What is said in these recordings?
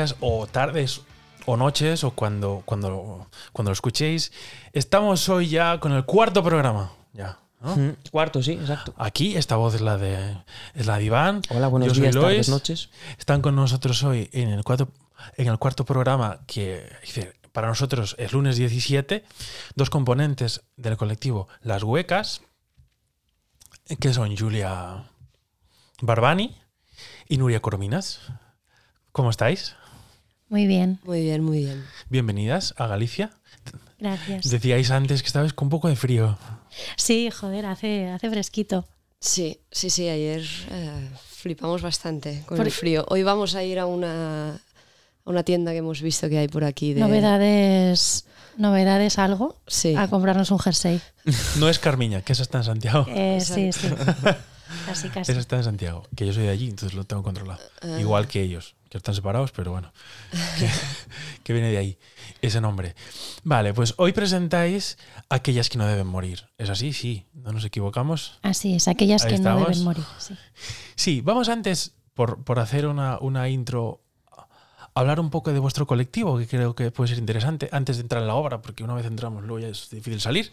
días o tardes o noches o cuando, cuando, cuando lo escuchéis. Estamos hoy ya con el cuarto programa. Ya. ¿no? Mm, Cuarto, sí, exacto. Aquí esta voz es la de, es la de Iván. Hola, buenos Yo soy días, Lois. tardes, noches. Están con nosotros hoy en el cuarto, en el cuarto programa que para nosotros es lunes 17, dos componentes del colectivo Las Huecas, que son Julia Barbani y Nuria Corominas. ¿Cómo estáis? Muy bien, Muy bien, muy bien. Bienvenidas a Galicia. gracias. Decíais antes que estabais con un poco de frío. Sí, joder, hace, hace fresquito. Sí, sí, sí, ayer eh, flipamos bastante con Por- el frío. Hoy vamos a ir a una, a una tienda que hemos visto que hay por aquí. De... Novedades, novedades algo. Sí. A comprarnos un jersey. No es Carmiña, que esa está en Santiago. Eh, sí, sí. Casi, casi. Esa está en Santiago, que yo soy de allí, entonces lo tengo controlado. Igual que ellos, que están separados, pero bueno, que, que viene de ahí ese nombre. Vale, pues hoy presentáis aquellas que no deben morir. ¿Es así? Sí, no nos equivocamos. Así es, aquellas Ahí que no deben morir. sí. Sí, vamos antes, por, por hacer una, una intro, a hablar un poco de vuestro colectivo, que creo que puede ser interesante, antes de entrar en la obra, porque una vez entramos luego ya es difícil salir,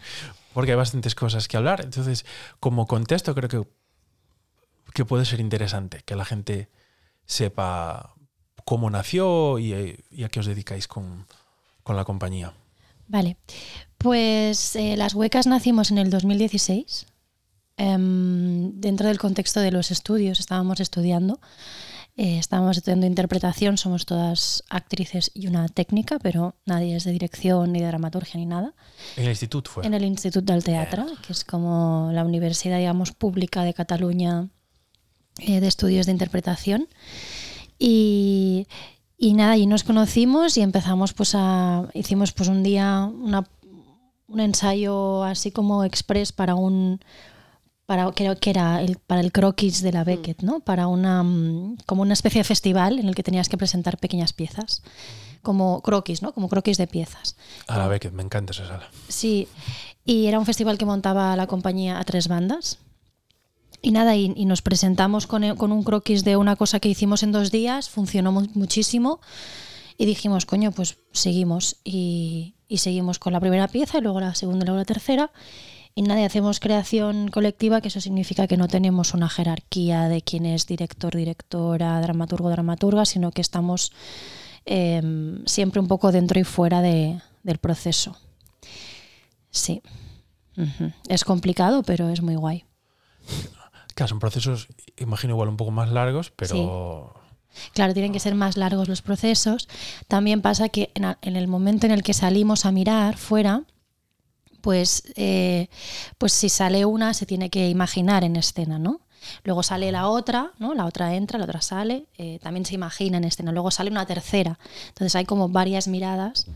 porque hay bastantes cosas que hablar. Entonces, como contexto, creo que, que puede ser interesante que la gente sepa cómo nació y, eh, y a qué os dedicáis con, con la compañía. Vale, pues eh, Las Huecas nacimos en el 2016. em, dentro del contexto de los estudios, estábamos estudiando. eh, estábamos estudiando interpretación, somos todas actrices y una técnica, pero nadie es de dirección ni de dramaturgia ni nada. En el instituto fue. En el Institut del Teatre, que es como la universidad, digamos, pública de Cataluña eh, de estudios de interpretación. Y, y nada, y nos conocimos y empezamos pues a... Hicimos pues un día una- un ensayo así como express para un... Para, creo que era el, para el croquis de la Beckett, ¿no? Para una, mm, como una especie de festival en el que tenías que presentar pequeñas piezas, como croquis, ¿no? Como croquis de piezas. A la Beckett, me encanta esa sala. Sí, y era un festival que montaba la compañía a tres bandas. Y nada, y, nos presentamos con, e- con un croquis de una cosa que hicimos en dos días, funcionó mu- muchísimo y dijimos, coño, pues seguimos. Y, y seguimos con la primera pieza y luego la segunda y luego la tercera. Y nada, y hacemos creación colectiva, que eso significa que no tenemos una jerarquía de quién es director, directora, dramaturgo, dramaturga, sino que estamos em, siempre un poco dentro y fuera de- del proceso. Sí. Es complicado, pero es muy guay. Claro, son procesos, imagino, igual un poco más largos, pero... Claro, tienen que ser más largos los procesos. También pasa que en el momento en el que salimos a mirar fuera, pues, eh, pues si sale una se tiene que imaginar en escena, ¿no? Luego sale la otra, ¿no? La otra entra, la otra sale, eh, también se imagina en escena. Luego sale una tercera. Entonces hay como varias miradas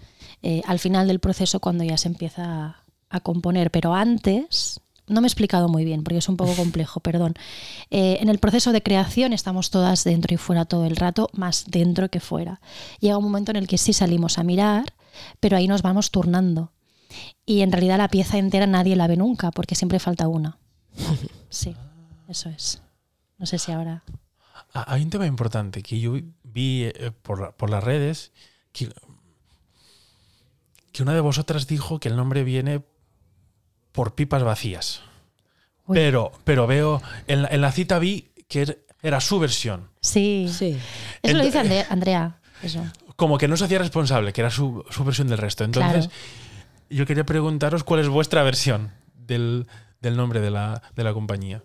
eh, al final del proceso cuando ya se empieza a, a componer. Pero antes, no me he explicado muy bien porque es un poco complejo, perdón. Eh, en el proceso de creación estamos todas dentro y fuera todo el rato, más dentro que fuera. Llega un momento en el que sí salimos a mirar, pero ahí nos vamos turnando. Y en realidad la pieza entera nadie la ve nunca porque siempre falta una. Sí, eso es. No sé si ahora... Ah, Hay un tema importante que yo vi eh, por, por las redes, que, que una de vosotras dijo que el nombre viene por pipas vacías. Uy. Pero, pero veo, en la, en la cita vi que er- era su versión. Sí, Sí. eso lo dice Ande- Andrea. Eso. Como que no se hacía responsable, que era su, su versión del resto. Entonces, Claro. yo quería preguntaros cuál es vuestra versión del, del nombre de la, de la compañía.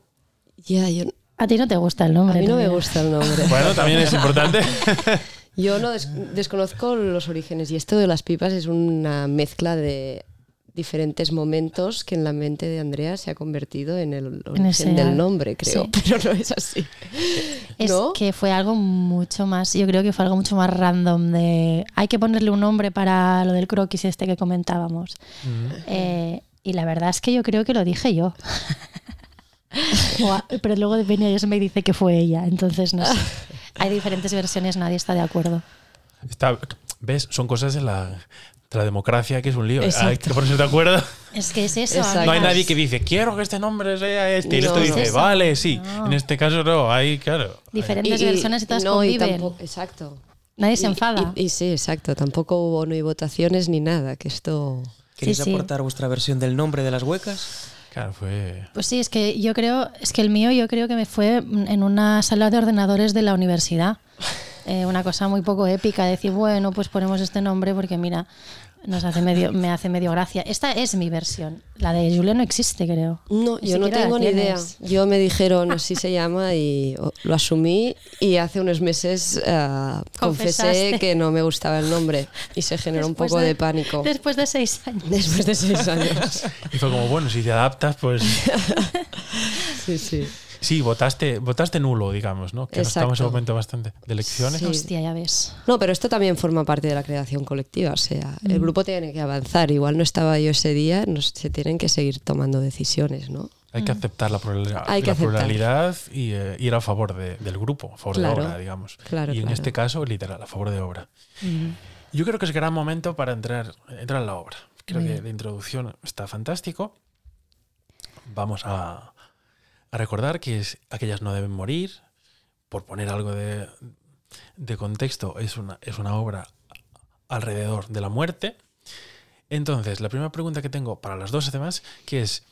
Ya, yo, A ti no te gusta el a nombre. mí no me gusta el nombre. Bueno, también es importante. Yo no des- desconozco los orígenes y esto de las pipas es una mezcla de diferentes momentos que en la mente de Andrea se ha convertido en el origen ese- del nombre, creo, sí. pero no es así. Es ¿No? que fue algo mucho más, yo creo que fue algo mucho más random de hay que ponerle un nombre para lo del croquis este que comentábamos. Eh, y la verdad es que yo creo que lo dije yo. A- Pero luego Benítez me dice que fue ella, entonces no sé. Hay diferentes versiones, nadie está de acuerdo. Está, ¿Ves? Son cosas de la, de la democracia que es un lío. Exacto. Hay que ponerse de acuerdo. Es que es eso. Exacto. No hay nadie que dice, quiero que este nombre sea este. Y el No, otro dice, Es eso. vale, sí. No. En este caso no, hay, claro. Diferentes versiones y todas no, y conviven. tampoco- exacto. Nadie se Y- enfada. Y, y sí, exacto. Tampoco hubo ni votaciones ni nada, que esto... ¿Queréis Sí, sí. aportar vuestra versión del nombre de las huecas? Claro, fue. Pues sí, es que yo creo, es que el mío yo creo que me fue en una sala de ordenadores de la universidad. Eh, una cosa muy poco épica, decir, bueno, pues ponemos este nombre porque mira, nos hace medio, me hace medio gracia. Esta es mi versión. La de Julia no existe, creo. No, Ni yo no tengo ni idea. Yo me dijeron así se llama y lo asumí y hace unos meses eh, confesé que no me gustaba el nombre y se generó un poco de, pánico. Después de seis años. Después de seis años. Y fue como, bueno, si te adaptas, pues. Sí, sí. Sí, votaste, votaste nulo, digamos, ¿no? Que no estamos en un momento bastante de elecciones. Sí. Hostia, ya ves. No, pero esto también forma parte de la creación colectiva. O sea, Mm. el grupo tiene que avanzar. Igual no estaba yo ese día, no, se tienen que seguir tomando decisiones, ¿no? Hay que aceptar la, pluralidad, Hay que la aceptar. pluralidad y eh, ir a favor de- del grupo, a favor Claro. de obra, digamos. Claro, y en claro. este caso, literal, a favor de obra. Yo creo que es gran momento para entrar, entrar en la obra. Creo Muy que bien. la introducción está fantástico. Vamos a, a recordar que es, aquellas no deben morir. Por poner algo de, de contexto, es una, es una obra alrededor de la muerte. Entonces, la primera pregunta que tengo para las dos además, que es,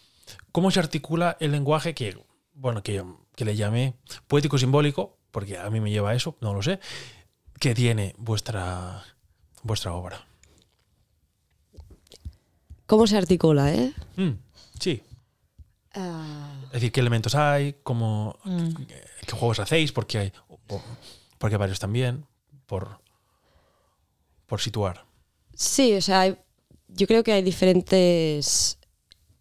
¿cómo se articula el lenguaje que, bueno, que, que le llamé poético simbólico, porque a mí me lleva a eso, no lo sé, que tiene vuestra, vuestra obra? ¿Cómo se articula, eh? Mm, sí, Ah, es decir, ¿qué elementos hay? ¿Cómo, Mm. ¿Qué juegos hacéis? Porque hay, porque varios también, por, por situar. Sí, o sea, hay- yo creo que hay diferentes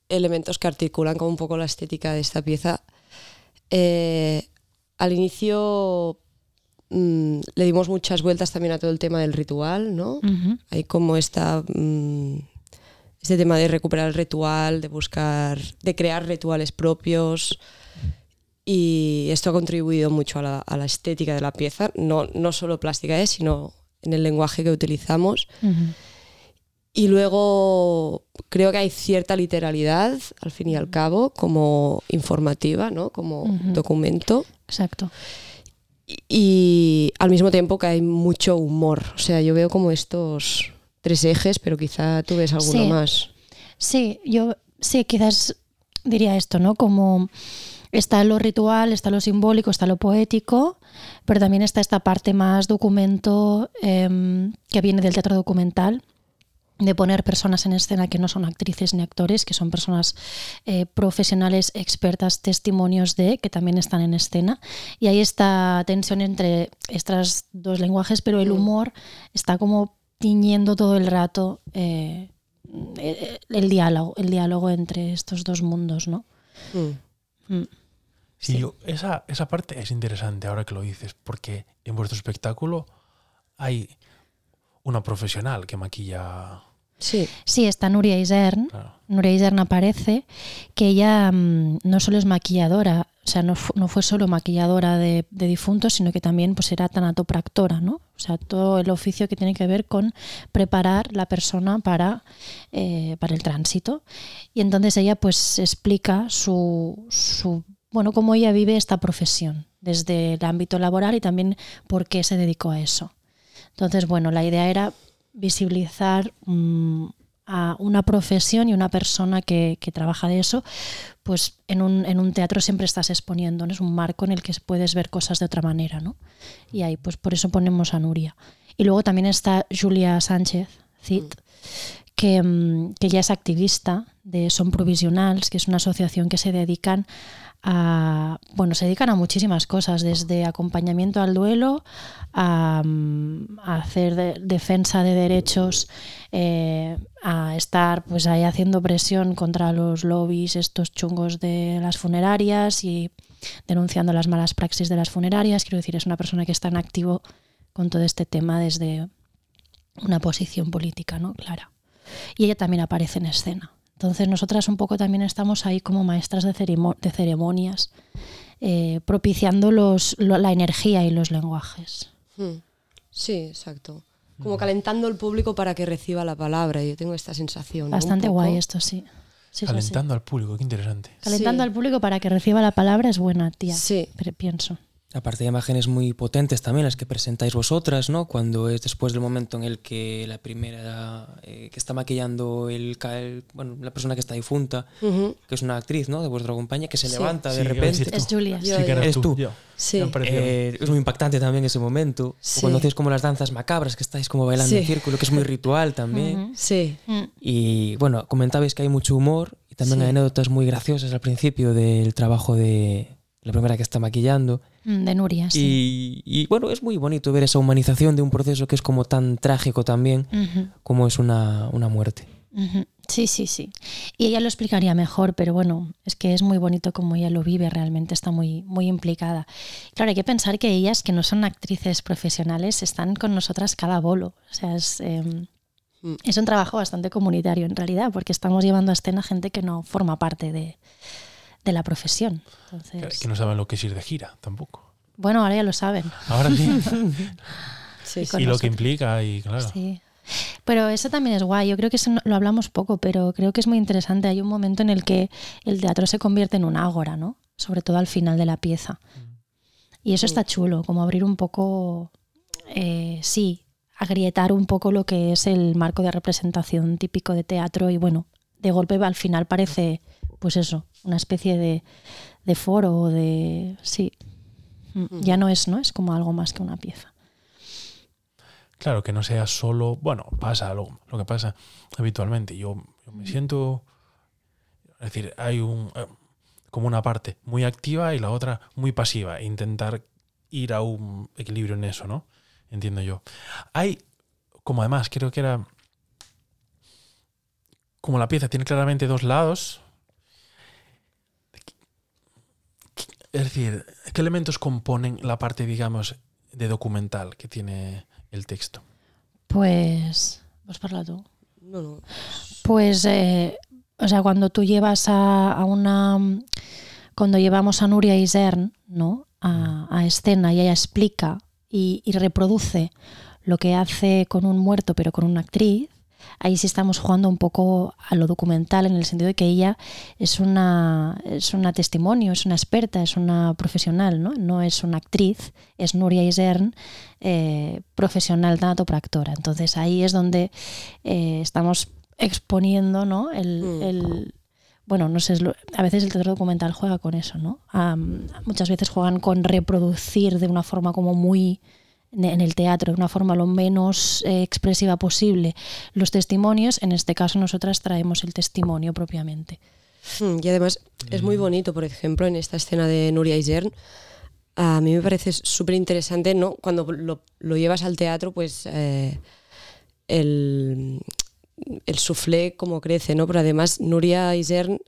elementos que articulan como un poco la estética de esta pieza. Eh, al inicio mm, le dimos muchas vueltas también a todo el tema del ritual, ¿no? Ujú. Hay como esta, mm, este tema de recuperar el ritual, de buscar, de crear rituales propios. Y esto ha contribuido mucho a la, a la estética de la pieza, no, no solo plástica es, sino en el lenguaje que utilizamos. Ujú. Y luego creo que hay cierta literalidad, al fin y al cabo, como informativa, ¿no? como documento. Exacto. Y, y al mismo tiempo que hay mucho humor. O sea, yo veo como estos tres ejes, pero quizá tú ves alguno Sí. más. Sí, yo sí, quizás diría esto, ¿no? Como está lo ritual, está lo simbólico, está lo poético, pero también está esta parte más documento em, que viene del teatro documental de poner personas en escena que no son actrices ni actores, que son personas eh, profesionales, expertas, testimonios de, que también están en escena. Y hay esta tensión entre estos dos lenguajes, pero el Mm. humor está como tiñendo todo el rato eh, eh, el diálogo, el diálogo entre estos dos mundos, ¿no? Mm. Mm. Sí, Sí. yo- esa, esa parte es interesante ahora que lo dices, porque en vuestro espectáculo hay una profesional que maquilla. Sí, Sí, está Nuria Isern. Claro. Nuria Isern aparece, que ella mm, no solo es maquilladora, o sea, no, fu- no fue solo maquilladora de, de difuntos, sino que también pues, era tanatopractora, ¿no? O sea, todo el oficio que tiene que ver con preparar la persona para, eh, para el tránsito. Y entonces ella pues explica su, su, bueno, cómo ella vive esta profesión desde el ámbito laboral y también por qué se dedicó a eso. Entonces, bueno, la idea era visibilizar mm, a una profesión y una persona que, que trabaja de eso, pues en un, en un teatro siempre estás exponiendo, es un marco en el que puedes ver cosas de otra manera, ¿no? Y ahí, pues por eso ponemos a Nuria. Y luego también está Julia Sánchez, Cid, que, mm, que ya es activista de Son Provisionals, que es una asociación que se dedican bueno, se dedican a muchísimas cosas, desde acompañamiento al duelo a, mm, hacer de- defensa de derechos, eh, a estar pues ahí haciendo presión contra los lobbies, estos chungos de las funerarias y denunciando las malas praxis de las funerarias. Quiero decir, es una persona que está en activo con todo este tema desde una posición política, ¿no? Clara. Y ella también aparece en escena. Entonces nosotras un poco también estamos ahí como maestras de, ceremo- de ceremonias, eh, propiciando los, lo- la energía y los lenguajes. Mm. sí, exacto. Como calentando el público para que reciba la palabra. Yo tengo esta sensación. Bastante guay esto, sí. Sí, sí, sí. Calentando al público, qué interesante. Calentando Sí. al público para que reciba la palabra es buena, tía. Sí. Pero pienso. Aparte de imágenes muy potentes también las que presentáis vosotras, ¿no? Cuando es después del momento en el que la primera eh, que está maquillando el, el- bueno, la persona que está difunta, Ujú. que es una actriz, ¿no? De vuestra compañía, que se Sí. levanta Sí, de repente. Es Julia. Sí, que eres tú. Yo. Sí. Eh, es muy impactante también ese momento. Sí. Cuando hacéis como las danzas macabras, que estáis como bailando en Sí. círculo, que es muy ritual también. Ujú. Sí. Mm. Y bueno, comentabais que hay mucho humor y también Sí. hay anécdotas muy graciosas al principio del trabajo de la primera que está maquillando. Mm, De Nuria, sí. Y, y, bueno, es muy bonito ver esa humanización de un proceso que es como tan trágico también Ujú, como es una, una muerte. ujú. Sí, sí, sí. Y ella lo explicaría mejor, pero bueno, es que es muy bonito como ella lo vive, realmente está muy, muy implicada. Claro, hay que pensar que ellas, que no son actrices profesionales, están con nosotras cada bolo. O sea, es, eh, es un trabajo bastante comunitario en realidad, porque estamos llevando a escena gente que no forma parte de, de la profesión. Entonces, Que, que no saben lo que es ir de gira tampoco. Bueno, ahora ya lo saben. Ahora sí. Sí, con y lo que implica, y claro. Sí. Pero eso también es guay. Yo creo que eso no- lo hablamos poco, pero creo que es muy interesante. Hay un momento en el que el teatro se convierte en un ágora, ¿no? Sobre todo al final de la pieza. Y eso está chulo, como abrir un poco, eh, sí, agrietar un poco lo que es el marco de representación típico de teatro y bueno, de golpe al final parece, pues eso, una especie de, de foro o de... Sí, Mm, ya no es, ¿no? Es como algo más que una pieza. Claro, que no sea solo. Bueno, pasa lo, lo que pasa habitualmente. Yo, yo me siento. Es decir, hay un. eh, como una parte muy activa y la otra muy pasiva. e Intentar ir a un equilibrio en eso, ¿no? Entiendo yo. Hay. Como además, creo que era. Como la pieza tiene claramente dos lados. Es decir, ¿qué elementos componen la parte, digamos, de documental que tiene el texto? Pues... Pues parla tú. No, no. Pues, eh, o sea, cuando tú llevas a, a una. Cuando llevamos a Nuria Isern, ¿no? A, a escena y ella explica y, y reproduce lo que hace con un muerto, pero con una actriz, ahí sí estamos jugando un poco a lo documental en el sentido de que ella es una, es una testimonio, es una experta, es una profesional, ¿no? No es una actriz, es Nuria Isern, eh, profesional tanatopractora. Entonces ahí es donde eh, estamos exponiendo, ¿no? El, Mm. el- bueno, no sé, a veces el teatro documental juega con eso, ¿no? Muchas veces juegan con reproducir de una forma como muy en el teatro, de una forma lo menos eh, expresiva posible los testimonios. En este caso nosotras traemos el testimonio propiamente. Mm, Y además es muy bonito, por ejemplo, en esta escena de Nuria Isern, a mí me parece súper interesante, ¿no? Cuando lo, lo llevas al teatro, pues eh, el, el soufflé como crece, ¿no? Pero además Nuria Isern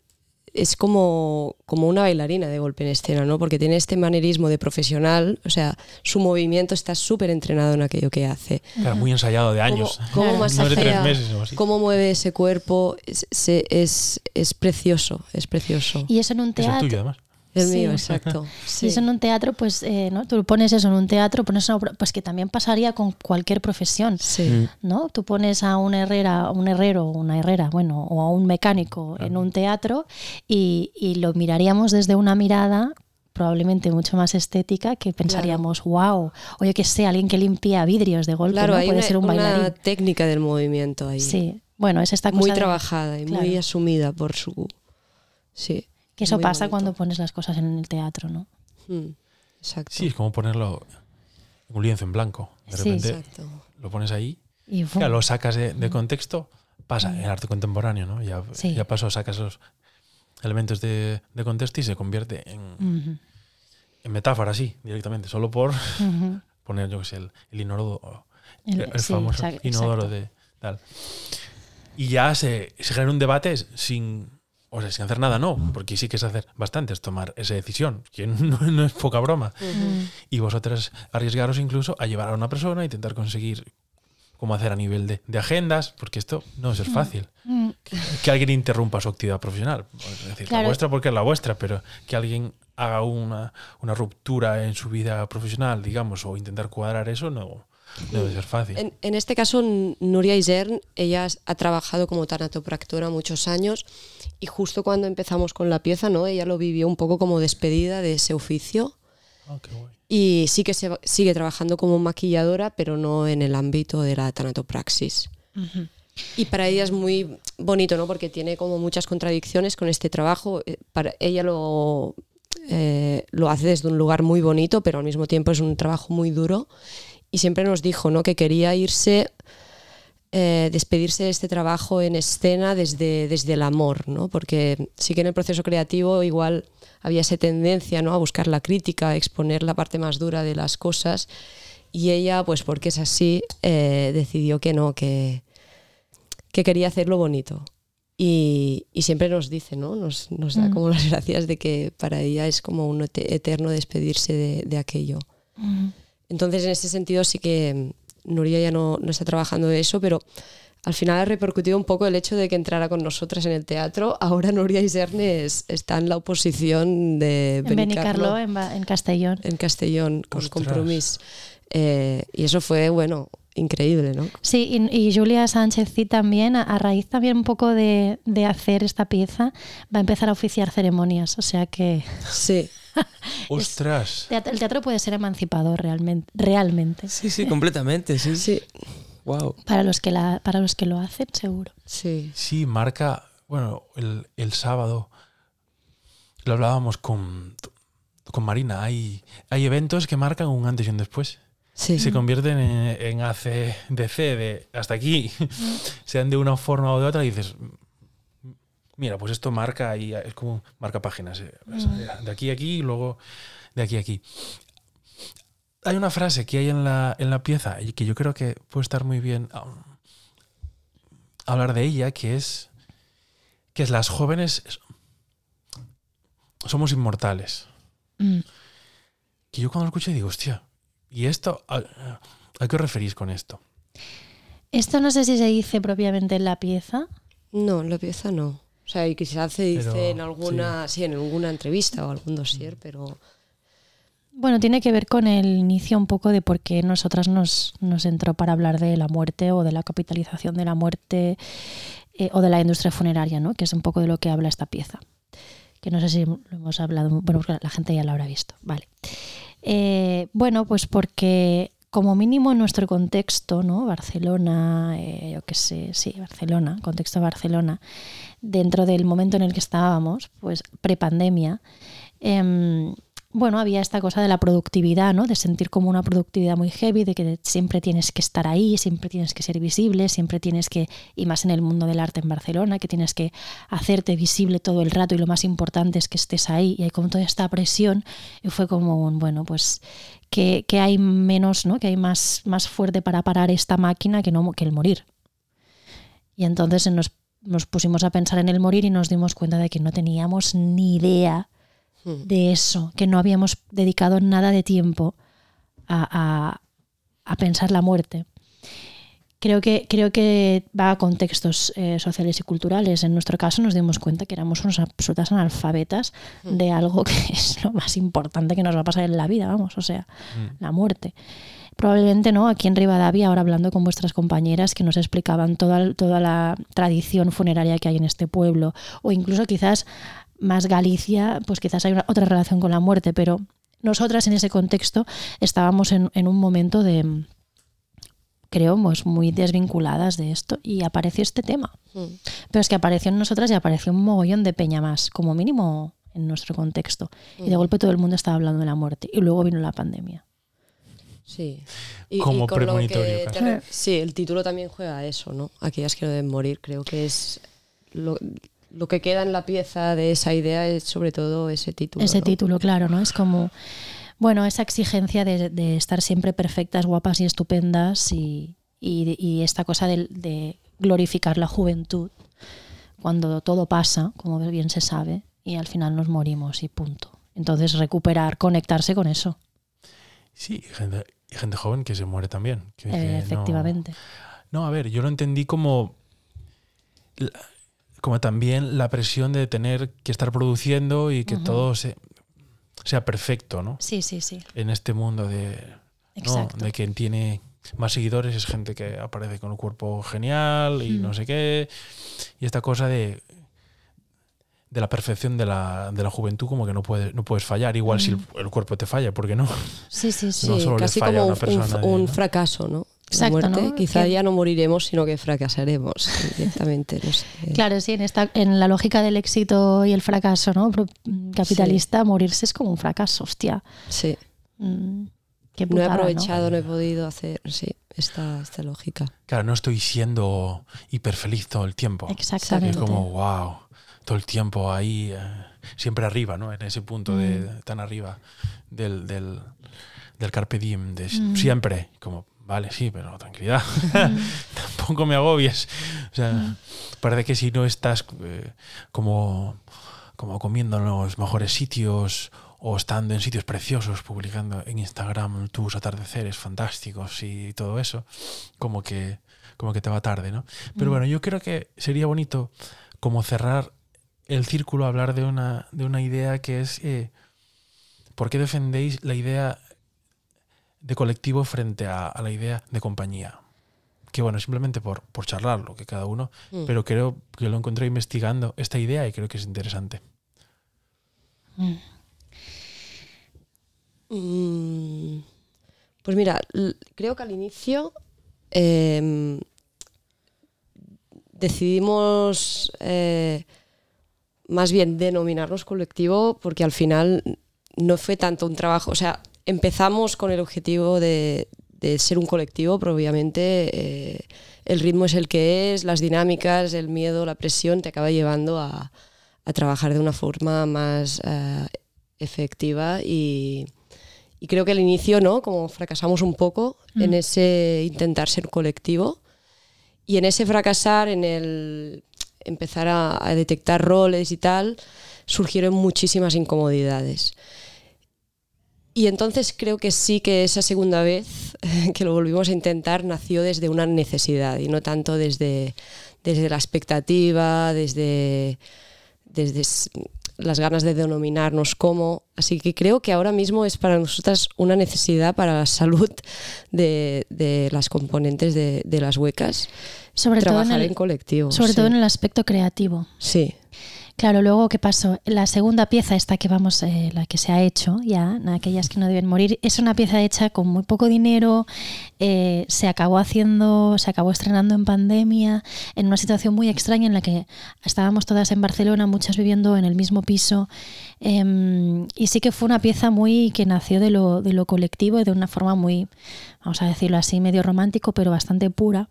es como, como una bailarina de golpe en escena, ¿no? Porque tiene este manerismo de profesional, o sea, su movimiento está súper entrenado en aquello que hace. Claro, muy ensayado de años. Cómo, cómo Claro. No de tres masajea, meses o así. cómo mueve ese cuerpo, es, es, es precioso, es precioso. Y eso en un Es teatro. tuyo, además. El Sí. mío, exacto. Y Sí. eso en un teatro, pues, eh, ¿no? Tú pones eso en un teatro, pones una- pues que también pasaría con cualquier profesión. Sí. ¿no? Tú pones a un herrera, un herrero, una herrera, bueno, o a un mecánico en un teatro y, y lo miraríamos desde una mirada probablemente mucho más estética que pensaríamos, wow, o yo que sé, alguien que limpia vidrios de golpe, Claro, ¿no? hay puede una, ser un una bailarín. técnica del movimiento ahí. Sí, bueno, es esta cosa muy de- trabajada y muy Claro. asumida por su. Sí. Que eso muy pasa bonito. cuando pones las cosas en el teatro, ¿no? Mm, Exacto. Sí, es como ponerlo en un lienzo en blanco. De Sí. repente Exacto. lo pones ahí, Y lo sacas de, de contexto, pasa en arte contemporáneo, ¿no? Ya, Sí. ya pasó, sacas los elementos de, de contexto y se convierte en, metáfora, sí, directamente, solo por poner, yo que sé, el, el inodoro, El- el, el sí, famoso inodoro exacto. de tal. Y ya se, se genera un debate sin, o sea, sin hacer nada, no, porque sí que es hacer bastante, es tomar esa decisión, que no, no es poca broma. Mm, Y vosotras arriesgaros incluso a llevar a una persona, a intentar conseguir cómo hacer a nivel de, de agendas, porque esto no es fácil. mm. Que alguien interrumpa su actividad profesional. Es decir, Claro. la vuestra porque es la vuestra, pero que alguien haga una, una ruptura en su vida profesional, digamos, o intentar cuadrar eso, no, no debe ser fácil. En, en este caso, Nuria Isern, ella ha trabajado como tanatopractora muchos años y justo cuando empezamos con la pieza, ¿no? Ella lo vivió un poco como despedida de ese oficio Ah, qué guay. Y sí que se sigue trabajando como maquilladora, pero no en el ámbito de la tanatopraxis. Ujú. Y para ella es muy bonito, ¿no? Porque tiene como muchas contradicciones con este trabajo. Eh, Para ella lo, eh, lo hace desde un lugar muy bonito, pero al mismo tiempo es un trabajo muy duro. Y siempre nos dijo, ¿no? Que quería irse, eh, despedirse de este trabajo en escena desde, desde el amor, ¿no? Porque sí que en el proceso creativo igual había esa tendencia, ¿no? A buscar la crítica, a exponer la parte más dura de las cosas. Y ella, pues porque es así, eh, decidió que no, que, que quería hacerlo bonito. Y, y siempre nos dice, ¿no? Nos, nos da Mm. como las gracias de que para ella es como un ete- eterno despedirse de, de aquello. Ujú. Entonces, en ese sentido, sí que mm, Nuria ya no, no está trabajando de eso, pero al final ha repercutido un poco el hecho de que entrara con nosotras en el teatro. Ahora Nuria Iserne es- está en la oposición de Benicarló, en, en Castellón. en Castellón, con Ostras. Compromís. Eh, y eso fue, bueno, increíble, ¿no? Sí, y, y Julia Sánchez sí también, a, a raíz también un poco de, de hacer esta pieza, va a empezar a oficiar ceremonias. O sea que Sí. Ostras. el teatro puede ser emancipador realmente. realmente. Sí, sí, completamente, sí. Sí, Wow. Para los que la, para los que lo hacen, seguro. sí. Sí, marca. Bueno, el, el sábado lo hablábamos con, con Marina. Hay, hay eventos que marcan un antes y un después. Sí. Se convierten en, en ACDC de hasta aquí, sean de una forma o de otra, y dices, mira, pues esto marca y es como marca páginas. eh, De aquí a aquí y luego de aquí a aquí. Hay una frase que hay en la, en la pieza y que yo creo que puede estar muy bien um, hablar de ella, que es que es las jóvenes somos inmortales. Mm. Que yo cuando lo escucho digo, hostia, ¿y esto? ¿A, a qué os referís con esto? Esto no sé si se dice propiamente en la pieza. No, en la pieza no. O sea, y quizás se dice Pero, en alguna, sí. en alguna entrevista o algún dossier, pero Bueno, tiene que ver con el inicio un poco de por qué nosotras nos, nos entró para hablar de la muerte o de la capitalización de la muerte eh, o de la industria funeraria, ¿no? que es un poco de lo que habla esta pieza. Que no sé si lo hemos hablado, bueno, porque la gente ya lo habrá visto. Vale. Eh, bueno, pues porque como mínimo en nuestro contexto, ¿no? Barcelona, eh, yo qué sé, sí, Barcelona, contexto Barcelona, dentro del momento en el que estábamos, pues prepandemia, em, bueno, había esta cosa de la productividad, ¿no? De sentir como una productividad muy heavy, de que siempre tienes que estar ahí, siempre tienes que ser visible, siempre tienes que, y más en el mundo del arte en Barcelona, que tienes que hacerte visible todo el rato y lo más importante es que estés ahí y hay como toda esta presión y fue como un, bueno, pues que, que hay menos, ¿no? Que hay más, más fuerte para parar esta máquina que, no, que el morir. Y entonces nos, nos pusimos a pensar en el morir y nos dimos cuenta de que no teníamos ni idea de eso, que no habíamos dedicado nada de tiempo a, a- a pensar la muerte. Creo que, creo que va a contextos eh, sociales y culturales. En nuestro caso nos dimos cuenta que éramos unos absolutas analfabetas de algo que es lo más importante que nos va a pasar en la vida, vamos, o sea, la muerte. Probablemente no, aquí en Rivadavia, ahora hablando con vuestras compañeras que nos explicaban toda, toda la tradición funeraria que hay en este pueblo, o incluso quizás más Galicia, pues quizás hay una- otra relación con la muerte, pero nosotras en ese contexto estábamos en, en un momento de, creo, pues muy desvinculadas de esto y apareció este tema. mm, Pero es que apareció en nosotras y apareció un mogollón de peña más, como mínimo en nuestro contexto. Y de golpe todo el mundo estaba hablando de la muerte. Y luego vino la pandemia. sí. Y, Como y con lo premonitorio, que te sí, el título también juega a eso, ¿no? Aquellas que no deben morir. Creo que es lo, lo que queda en la pieza de esa idea es sobre todo ese título. Ese ¿no? título, claro, ¿no? Es como, bueno, esa exigencia de, de estar siempre perfectas, guapas y estupendas y, y- y esta cosa de, de glorificar la juventud cuando todo pasa, como bien se sabe, y al final nos morimos y punto. Entonces recuperar, conectarse con eso, Sí, y gente, y gente joven que se muere también. que- que no- efectivamente. No, a ver, yo lo entendí como. la- Como también la presión de tener que estar produciendo y que todo se- sea perfecto, ¿no? Sí, sí, sí. En este mundo de. ¿no? De quien tiene más seguidores es gente que aparece con un cuerpo genial y Mm. no sé qué. Y esta cosa de. de la perfección de la, de la juventud como que no puedes, no puedes fallar. Igual si el, el cuerpo te falla, ¿por qué no? Sí, sí, sí. No solo casi falla a una un, persona un- de- un ¿no? fracaso, ¿no? La Exacto, muerte, ¿no? Quizá ya no moriremos, sino que fracasaremos directamente. no sé. Claro, sí, en, esta, en la lógica del éxito y el fracaso ¿no? Capitalista, morirse es como un fracaso, hostia. Sí. Mm, qué No he aprovechado, no he podido hacer, sí, esta, esta lógica. Claro, no estoy siendo hiper feliz todo el tiempo. Exactamente. Es como, wow, todo el tiempo ahí, eh, siempre arriba, ¿no? En ese punto de, Mm. tan arriba del, del, del carpe diem, de Mm. siempre. Como, vale, sí, pero tranquilidad. Mm. Tampoco me agobies. O sea, parece que si no estás eh, como, como comiendo en los mejores sitios o estando en sitios preciosos, publicando en Instagram tus atardeceres fantásticos y todo eso, como que, como que te va tarde, ¿no? Pero Mm. bueno, yo creo que sería bonito como cerrar el círculo, hablar de una, de una idea que es eh, ¿por qué defendéis la idea de colectivo frente a, a la idea de compañía? Que bueno, simplemente por, por charlarlo, que cada uno, Mm. pero creo que lo encontré investigando esta idea y creo que es interesante. Mm. Mm, Pues mira, creo que al inicio em, decidimos eh, más bien denominarnos colectivo porque al final no fue tanto un trabajo, o sea, empezamos con el objetivo de, de ser un colectivo, pero obviamente eh, el ritmo es el que es, las dinámicas, el miedo, la presión te acaba llevando a, a trabajar de una forma más eh, efectiva y, y creo que al inicio, ¿no? Como fracasamos un poco en Mm. ese intentar ser colectivo y en ese fracasar, en el empezar a, a detectar roles y tal, surgieron muchísimas incomodidades. Y entonces creo que sí que esa segunda vez que lo volvimos a intentar nació desde una necesidad y no tanto desde, desde la expectativa, desde, desde las ganas de denominarnos como. Así que creo que ahora mismo es para nosotras una necesidad para la salud de, de las componentes de, de las huecas. Sobre, todo en, trabajar en, colectivo. sobre sí. todo en el aspecto creativo. Sí, Claro, luego, ¿qué pasó? La segunda pieza, esta que vamos, eh, la que se ha hecho ya, aquellas que no deben morir, es una pieza hecha con muy poco dinero, eh, se acabó haciendo, se acabó estrenando en pandemia, en una situación muy extraña en la que estábamos todas en Barcelona, muchas viviendo en el mismo piso, em, y sí que fue una pieza muy que nació de lo, de lo colectivo y de una forma muy, vamos a decirlo así, medio romántico, pero bastante pura.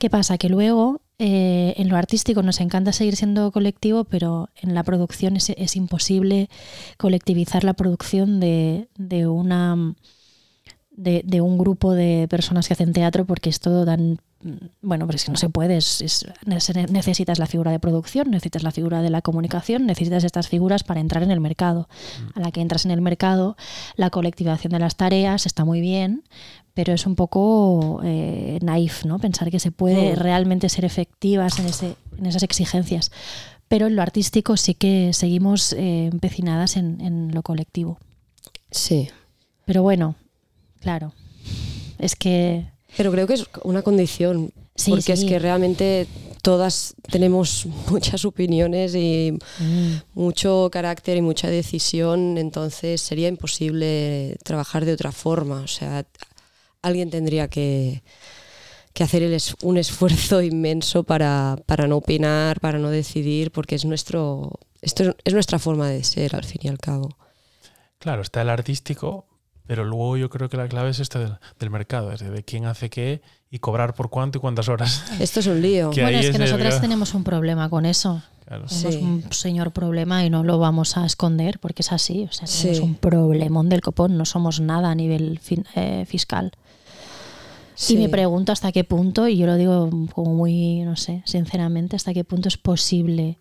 ¿Qué pasa? Que luego eh, en lo artístico nos encanta seguir siendo colectivo, pero en la producción es, es imposible colectivizar la producción de, de una de, de un grupo de personas que hacen teatro porque es todo tan bueno, pero es que no se puede, es- es- nece- necesitas la figura de producción, necesitas la figura de la comunicación, necesitas estas figuras para entrar en el mercado. A la que entras en el mercado, la colectivización de las tareas está muy bien, pero es un poco eh, naif, ¿no? Pensar que se puede Mm. realmente ser efectivas en, ese, en esas exigencias. Pero en lo artístico sí que seguimos eh, empecinadas en, en lo colectivo. sí. Pero bueno, claro, es que... Pero creo que es una condición, Sí, porque es que realmente todas tenemos muchas opiniones y mm, mucho carácter y mucha decisión, entonces sería imposible trabajar de otra forma. O sea, alguien tendría que, que hacer el es- un esfuerzo inmenso para, para no opinar, para no decidir, porque es nuestro esto es, es nuestra forma de ser, al fin y al cabo. Claro, está el artístico, pero luego yo creo que la clave es esto del, del mercado, es de, de quién hace qué y cobrar por cuánto y cuántas horas. Esto es un lío. Que Bueno, es es que el- nosotras tenemos un problema con eso. Claro. Tenemos Sí. un señor problema y no lo vamos a esconder porque es así. O sea, tenemos Sí. un problemón del copón, no somos nada a nivel fin- eh, fiscal. Sí. Y me pregunto hasta qué punto, y yo lo digo como muy, no sé, sinceramente, hasta qué punto es posible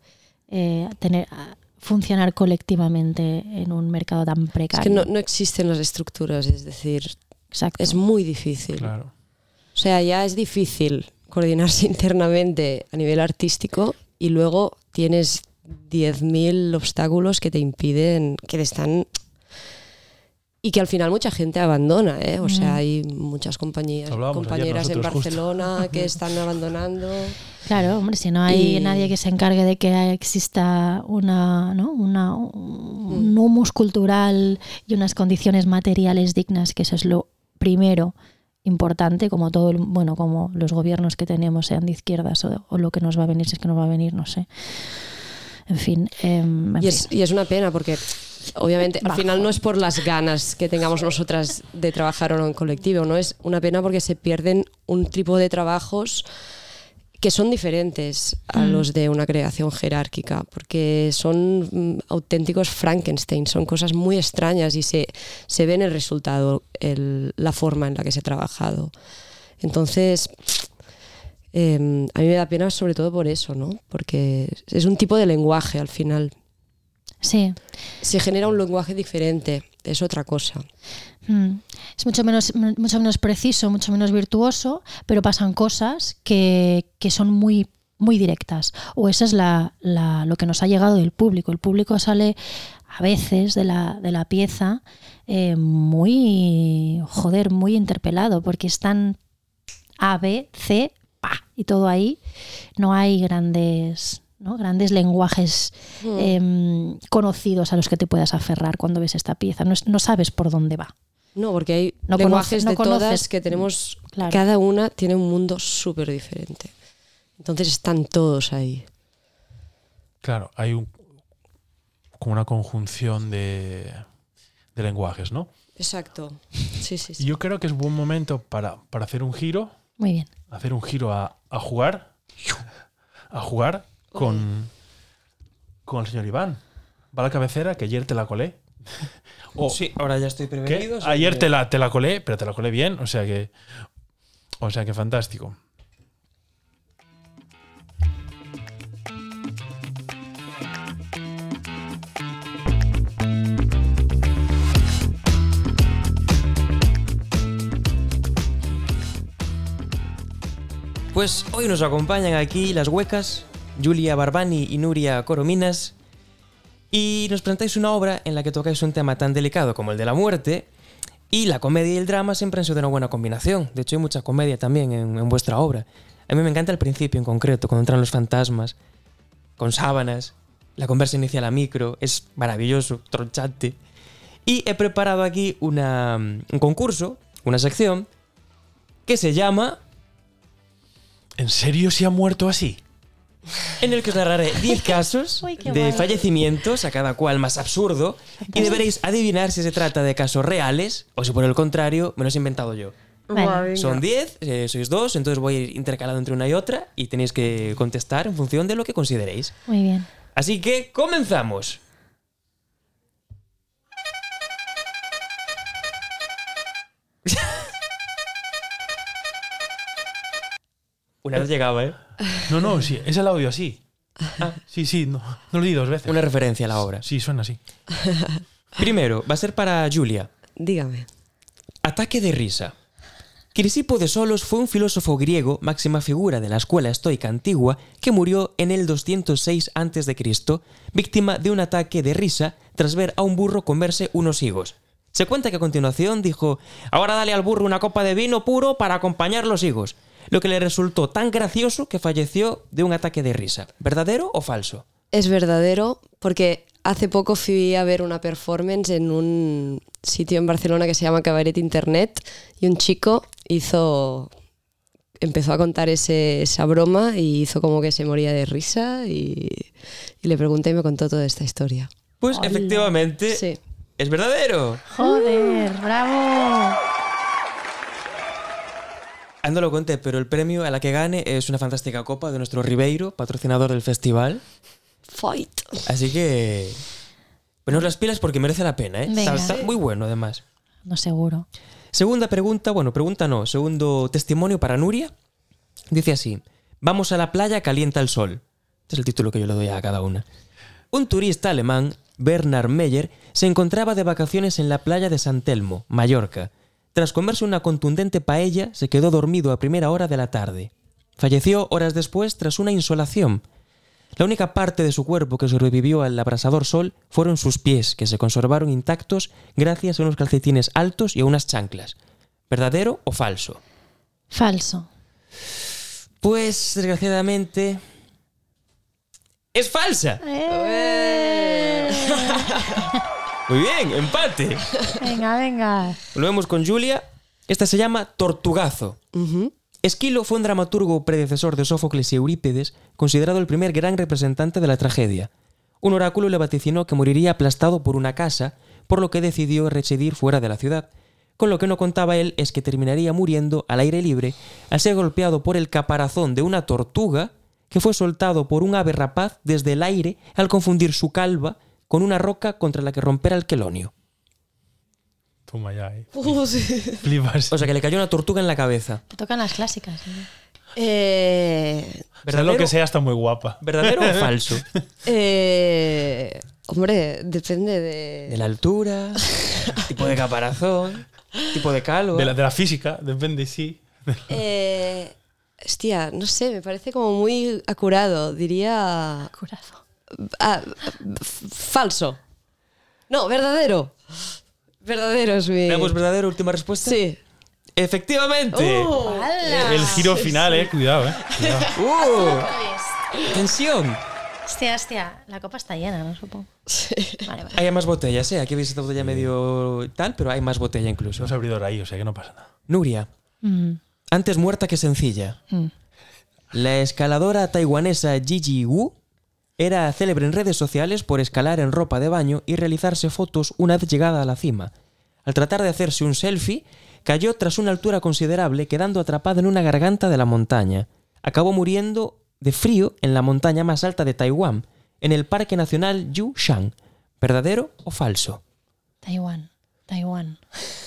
eh, tener a- funcionar colectivamente en un mercado tan Es precario. que no, no existen las estructuras, es decir, Exacto. es muy difícil. Claro. O sea, ya es difícil coordinarse internamente a nivel artístico y luego tienes 10.000 obstáculos que te impiden, que te están y que al final mucha gente abandona, ¿eh? O sea, hay muchas compañías, Hablábamos compañeras en nosotros justo. Barcelona que están abandonando. Claro, hombre, si no hay Y- nadie que se encargue de que exista una, ¿no? una, un humus cultural y unas condiciones materiales dignas, que eso es lo primero importante, como todo, el- bueno, como los gobiernos que tenemos sean de izquierdas o, o lo que nos va a venir, si es que nos va a venir, no sé. En fin. em, en Y es, fin. y es una pena porque obviamente al final no es por las ganas que tengamos nosotras de trabajar o no en colectivo, no es una pena porque se pierden un tipo de trabajos que son diferentes a Mm. los de una creación jerárquica, porque son mm, auténticos Frankenstein, son cosas muy extrañas y se, se ve en el resultado el- la forma en la que se ha trabajado. Entonces, eh, a mí me da pena sobre todo por eso, ¿no? Porque es un tipo de lenguaje al final Sí. se genera un lenguaje diferente, es otra cosa. Mm. Es mucho menos, mucho menos preciso, mucho menos virtuoso, pero pasan cosas que, que son muy, muy directas. O eso es la, la- lo que nos ha llegado del público. El público sale a veces de la, de la pieza eh, muy, joder, muy interpelado, porque están A, B, C, pa, y todo ahí. No hay grandes... ¿no? grandes lenguajes em, conocidos a los que te puedas aferrar cuando ves esta pieza. No, es- no sabes por dónde va. No, porque hay No lenguajes conoce- no de todas conoces- que tenemos, Claro. cada una tiene un mundo súper diferente. Entonces están todos ahí. Claro, hay un, como una conjunción de, de lenguajes, ¿no? Exacto. Sí, sí, sí. yo creo que es buen momento para, para hacer un giro, Muy bien. hacer un giro a, a jugar, a jugar con, con el señor Iván. Va a la cabecera, que ayer te la colé. O, Sí, ahora ya estoy prevenido. Ayer que- te la, te la colé, pero te la colé bien, o sea que. O sea que fantástico. Pues hoy nos acompañan aquí las huecas, Julia Barbani y Nuria Corominas, y nos presentáis una obra en la que tocáis un tema tan delicado como el de la muerte, y la comedia y el drama siempre han sido una buena combinación. De hecho, hay mucha comedia también en, vuestra obra. A mí me encanta el principio en concreto, cuando entran los fantasmas, con sábanas, la conversa inicial a micro, es maravilloso, tronchante. Y he preparado aquí una, un concurso, una sección, que se llama ¿En serio se ha muerto así? En el que os narraré 10 casos Uy, de guay. fallecimientos, a cada cual más absurdo, y deberéis adivinar si se trata de casos reales o si por el contrario me los he inventado yo. Vale. Son 10, eh, sois dos, entonces voy a ir intercalando entre una y otra y tenéis que contestar en función de lo que consideréis. Muy bien. Así que comenzamos. Una vez llegaba, ¿eh? No, no, sí, es el audio así. Sí, sí, no, no lo di dos veces. Una referencia a la obra. Sí, suena así. Primero, va a ser para Julia. Dígame. Ataque de risa. Crisipo de Solos fue un filósofo griego, máxima figura de la escuela estoica antigua, que murió en el 206 a.C., víctima de un ataque de risa tras ver a un burro comerse unos higos. Se cuenta que a continuación dijo, ahora dale al burro una copa de vino puro para acompañar los higos, lo que le resultó tan gracioso que falleció de un ataque de risa. ¿Verdadero o falso? Es verdadero porque hace poco fui a ver una performance en un sitio en Barcelona que se llama Cabaret Internet y un chico hizo empezó a contar ese- esa broma y hizo como que se moría de risa y, y le pregunté y me contó toda esta historia. Pues Hola. efectivamente, Sí. es verdadero. Joder, bravo. Ah, no lo conté, pero el premio a la que gane es una fantástica copa de nuestro Ribeiro, patrocinador del festival. Fight. Así que. Poneos las pilas porque merece la pena, ¿eh? Está muy bueno, además. No seguro. Segunda pregunta, bueno, pregunta no, segundo testimonio para Nuria. Dice así: Vamos a la playa, calienta el sol. Este es el título que yo le doy a cada una. Un turista alemán, Bernard Meyer, se encontraba de vacaciones en la playa de San Telmo, Mallorca. Tras comerse una contundente paella, se quedó dormido a primera hora de la tarde. Falleció horas después tras una insolación. La única parte de su cuerpo que sobrevivió al abrasador sol fueron sus pies, que se conservaron intactos gracias a unos calcetines altos y a unas chanclas. ¿Verdadero o falso? Falso. Pues, desgraciadamente... ¡Es falsa! Muy bien, empate. Venga, venga. Volvemos con Julia. Esta se llama Tortugazo. Esquilo fue un dramaturgo predecesor de Sófocles y Eurípides, considerado el primer gran representante de la tragedia. Un oráculo le vaticinó que moriría aplastado por una casa, por lo que decidió residir fuera de la ciudad. Con lo que no contaba él es que terminaría muriendo al aire libre al ser golpeado por el caparazón de una tortuga que fue soltado por un ave rapaz desde el aire al confundir su calva con una roca contra la que romper el quelonio. Toma ya, eh. Uh, sí. Flipas. O sea que le cayó una tortuga en la cabeza. Te tocan las clásicas. ¿eh? Eh, Sea lo que sea, está muy guapa. ¿Verdadero o falso? eh, hombre, depende de... De la altura, tipo de caparazón, tipo de calvo. De la, de la física, depende, sí. Eh, hostia, no sé, me parece como muy acurado. Diría... Curazo. Ah, falso. No, verdadero. Verdadero es mi... Veamos verdadero, última respuesta. Sí. Efectivamente. ¡Hala! El giro final, eh. Cuidado, eh. Cuidado. ¡Uh! Tensión. Hostia, hostia. La copa está llena, ¿no? Supongo. Vale, vale. Hay más botellas, ¿eh? Aquí veis esta botella medio tal, pero hay más botella incluso. Hemos abridor ahí, o sea que no pasa nada. Nuria, Mm, antes muerta que sencilla. mm. La escaladora taiwanesa Gigi Wu era célebre en redes sociales por escalar en ropa de baño y realizarse fotos una vez llegada a la cima. Al tratar de hacerse un selfie, cayó tras una altura considerable quedando atrapada en una garganta de la montaña. Acabó muriendo de frío en la montaña más alta de Taiwán, en el Parque Nacional Yushan. ¿Verdadero o falso? Taiwán. Taiwán.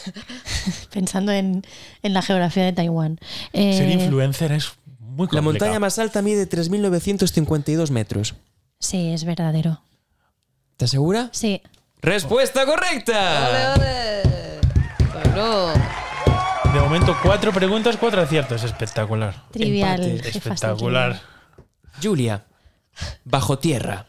Pensando en, en la geografía de Taiwán. Eh, Ser influencer es muy complicado. La montaña más alta mide 3.952 metros. Sí, es verdadero. ¿Estás segura? Sí. ¡Respuesta correcta! ¡Ole, ole! Bueno, De momento, cuatro preguntas, cuatro aciertos. Espectacular. Trivial. Empate. Qué Espectacular. Julia, bajo tierra.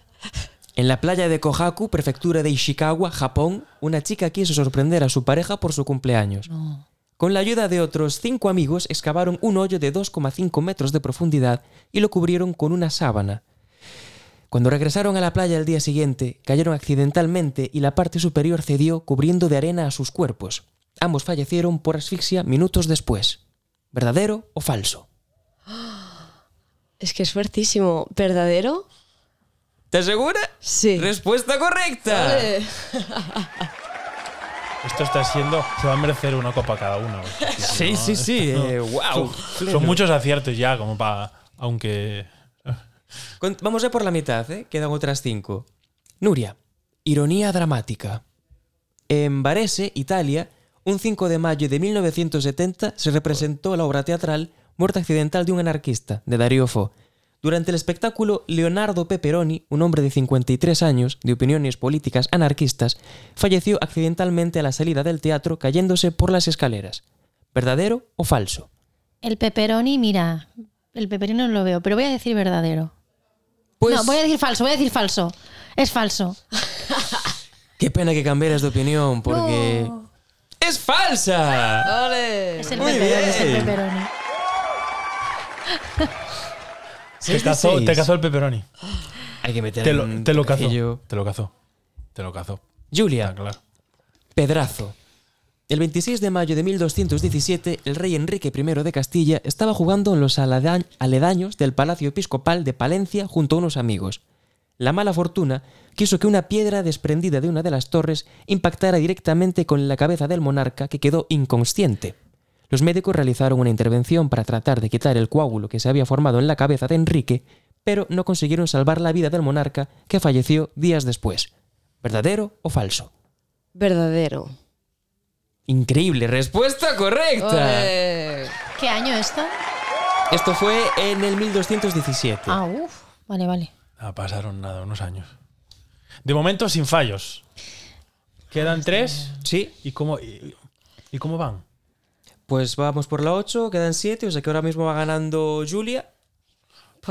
En la playa de Kohaku, prefectura de Ishikawa, Japón, una chica quiso sorprender a su pareja por su cumpleaños. No. Con la ayuda de otros cinco amigos, excavaron un hoyo de 2,5 metros de profundidad y lo cubrieron con una sábana. Cuando regresaron a la playa el día siguiente, cayeron accidentalmente y la parte superior cedió cubriendo de arena a sus cuerpos. Ambos fallecieron por asfixia minutos después. ¿Verdadero o falso? es que es fuertísimo. ¿Verdadero? ¿Te segura? Sí. Respuesta correcta. Esto está siendo. Se va a merecer una copa cada uno. Sí, sí, sí. eh, wow. Son, son muchos aciertos ya, como para. Aunque. Vamos a por la mitad, ¿eh? Quedan otras cinco. Nuria. Ironía dramática. En Varese, Italia, un 5 de mayo de 1970 se representó la obra teatral Muerte accidental de un anarquista, de Darío Fo. Durante el espectáculo, Leonardo Peperoni, un hombre de 53 años, de opiniones políticas anarquistas, falleció accidentalmente a la salida del teatro cayéndose por las escaleras. ¿Verdadero o falso? El pepperoni, mira. El pepperoni no lo veo, pero voy a decir verdadero. Pues No, voy a decir falso, voy a decir falso. Es falso. qué pena que cambiaras de opinión porque... No. ¡Es falsa! ¡Ole! Es el Muy pepperoni, es el bien. pepperoni. Te cazó, te cazó el pepperoni. Hay que meter Te lo, te lo cazó. Te lo cazó. Te lo cazó. Julia, Está claro. Pedrazo. El 26 de mayo de 1217, el rey Enrique I de Castilla estaba jugando en los aleda- aledaños del Palacio Episcopal de Palencia junto a unos amigos. La mala fortuna quiso que una piedra desprendida de una de las torres impactara directamente con la cabeza del monarca que quedó inconsciente. Los médicos realizaron una intervención para tratar de quitar el coágulo que se había formado en la cabeza de Enrique, pero no consiguieron salvar la vida del monarca que falleció días después. ¿Verdadero o falso? Verdadero. Increíble, respuesta correcta. ¿Qué año esto? Esto fue en el 1217. Ah, uff. Vale, vale. Ah, pasaron nada, unos años. De momento sin fallos. Quedan tres. Sí, ¿Y cómo, y, y cómo van? pues vamos por la 8, quedan 7, o sea que ahora mismo va ganando Julia.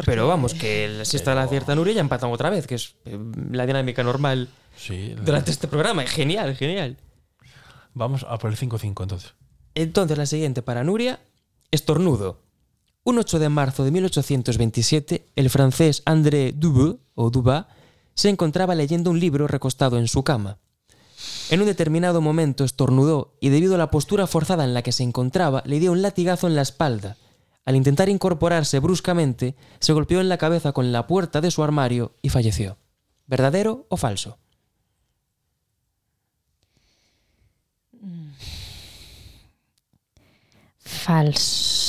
Pero vamos, que si está la cierta Nuria ya empatan otra vez, que es eh, la dinámica normal Sí. durante este programa. Genial, genial. Vamos a por el 5-5 entonces. Entonces la siguiente para Nuria, estornudo. Un 8 de marzo de 1827, el francés André Dubé, o Dubá, se encontraba leyendo un libro recostado en su cama. En un determinado momento estornudó y debido a la postura forzada en la que se encontraba, le dio un latigazo en la espalda. Al intentar incorporarse bruscamente, se golpeó en la cabeza con la puerta de su armario y falleció. ¿Verdadero o falso?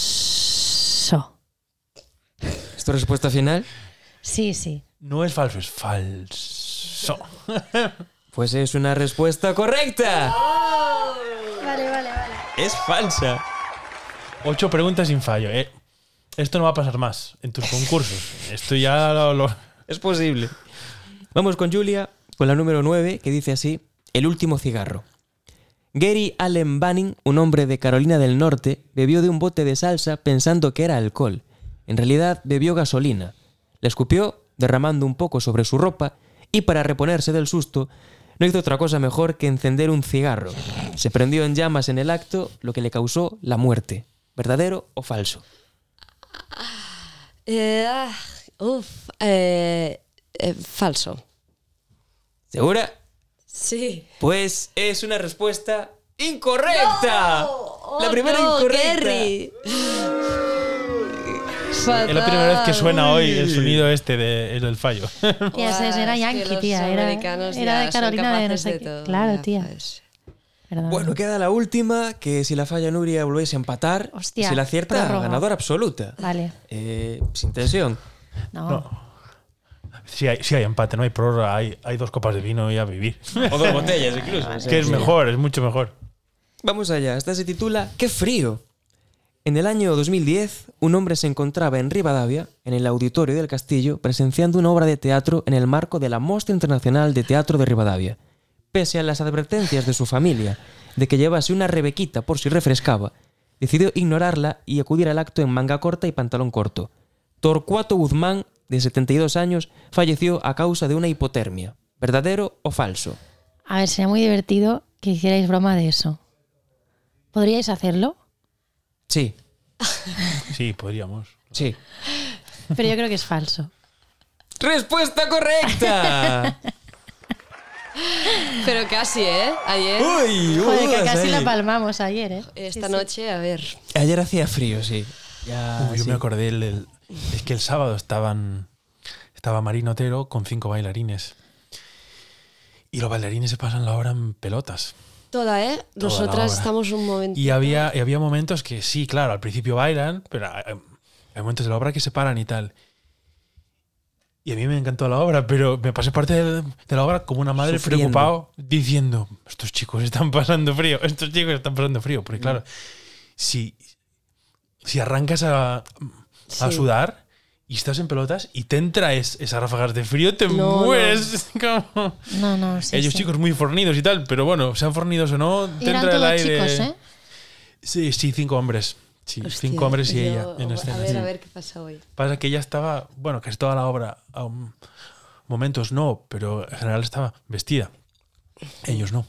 Falso. ¿Es tu respuesta final? Sí, sí. No es falso, es falso. Pues es una respuesta correcta. Vale, vale, vale. Es falsa. Ocho preguntas sin fallo. eh. Esto no va a pasar más en tus concursos. Esto ya lo... lo- Es posible. Vamos con Julia, con la número 9, que dice así, El último cigarro. Gary Allen Banning, un hombre de Carolina del Norte, bebió de un bote de salsa pensando que era alcohol. En realidad bebió gasolina. La escupió, derramando un poco sobre su ropa, y para reponerse del susto, no hizo otra cosa mejor que encender un cigarro. Se prendió en llamas en el acto, lo que le causó la muerte. ¿Verdadero o falso? Eh, ah, uf, eh, eh, falso. ¿Segura? Sí. Pues es una respuesta incorrecta. la primera no, incorrecta. Gary. Es la primera vez que suena hoy el sonido este de, el del fallo. Ese Buah, era yankee, tía. Era, ya de Carolina de no capaces sé de qué. todo, Claro, ya, tía. pues. Perdón. Bueno, queda la última, que si la falla Nuria volvéis a empatar. Hostia, si la acierta, ganadora absoluta. Vale. Eh, sin tensión. No. No. Sí hay, sí hay empate, no hay prórroga, hay, hay dos copas de vino y a vivir. O dos botellas incluso. sea que es mejor, es mucho mejor. Vamos allá, esta se titula ¡Qué frío! En el año 2010, un hombre se encontraba en Rivadavia, en el auditorio del castillo, presenciando una obra de teatro en el marco de la Mostra Internacional de Teatro de Rivadavia. Pese a las advertencias de su familia de que llevase una rebequita por si refrescaba, decidió ignorarla y acudir al acto en manga corta y pantalón corto. Torcuato Guzmán, de 72 años, falleció a causa de una hipotermia. ¿Verdadero o falso? A ver, sería muy divertido que hicierais broma de eso. ¿Podríais hacerlo? Sí, Sí, podríamos. sí. Pero yo creo que es falso. ¡Respuesta correcta! Pero casi, ¿eh? Ayer. Uy, hubo Joder, que casi ahí. la palmamos ayer, ¿eh? Esta Sí, sí. noche, a ver. Ayer hacía frío, sí. Ya, Uy, yo sí. me acordé, el, el- es que el sábado estaban estaba Marino Otero con cinco bailarines. Y los bailarines se pasan la hora en pelotas. Toda, ¿eh? Toda Nosotras estamos un momento. Y había, y había momentos que sí, claro, al principio bailan, pero hay, hay momentos de la obra que se paran y tal. Y a mí me encantó la obra, pero me pasé parte de, la obra como una madre Sufriendo. preocupado, diciendo, estos chicos están pasando frío, estos chicos están pasando frío. Porque claro, si, si arrancas a, a sudar y estás en pelotas y te entra es- esas ráfagas de frío, te No, no. mueres. Como- No, no, sí. Ellos sí. chicos muy fornidos y tal, pero bueno, sean fornidos o no, te Eran entra el aire. chicos, ¿eh? Sí, sí, cinco hombres. Sí, Hostia, cinco hombres y yo- ella en A escena. ver, sí. a ver qué pasa hoy. Pasa que ella estaba, bueno, casi toda la obra, a momentos no, pero en general estaba vestida. Ellos no.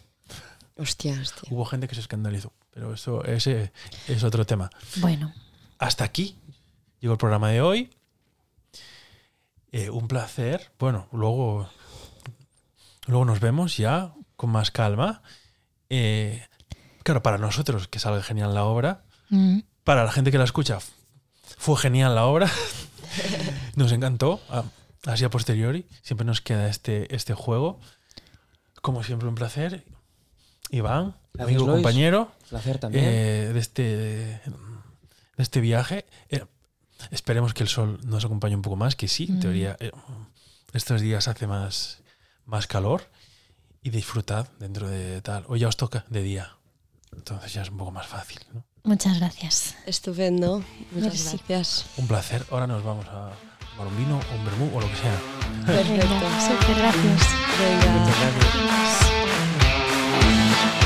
Hostia, hostia. Hubo gente que se escandalizó, pero eso ese es otro tema. Bueno, Hasta aquí llegó el programa de hoy. Eh, un placer. Bueno, luego, luego nos vemos ya con más calma. Eh, claro, para nosotros que salga genial la obra, mm, para la gente que la escucha, fue genial la obra. nos encantó. Así a posteriori, siempre nos queda este, este juego. Como siempre, un placer. Iván, Gracias, amigo, Lois. compañero Placer también. eh, de, este, de este viaje. Eh, esperemos que el sol nos acompañe un poco más, que sí, en Mm. teoría eh, estos días hace más, más calor. Y disfrutad dentro de tal. Hoy ya os toca de día. Entonces ya es un poco más fácil. ¿no? muchas gracias. Estupendo. Muchas Merci. gracias. Un placer. Ahora nos vamos a tomar un vino, un vermú o lo que sea. Perfecto. Venga, súper gracias. Venga. Muchas gracias.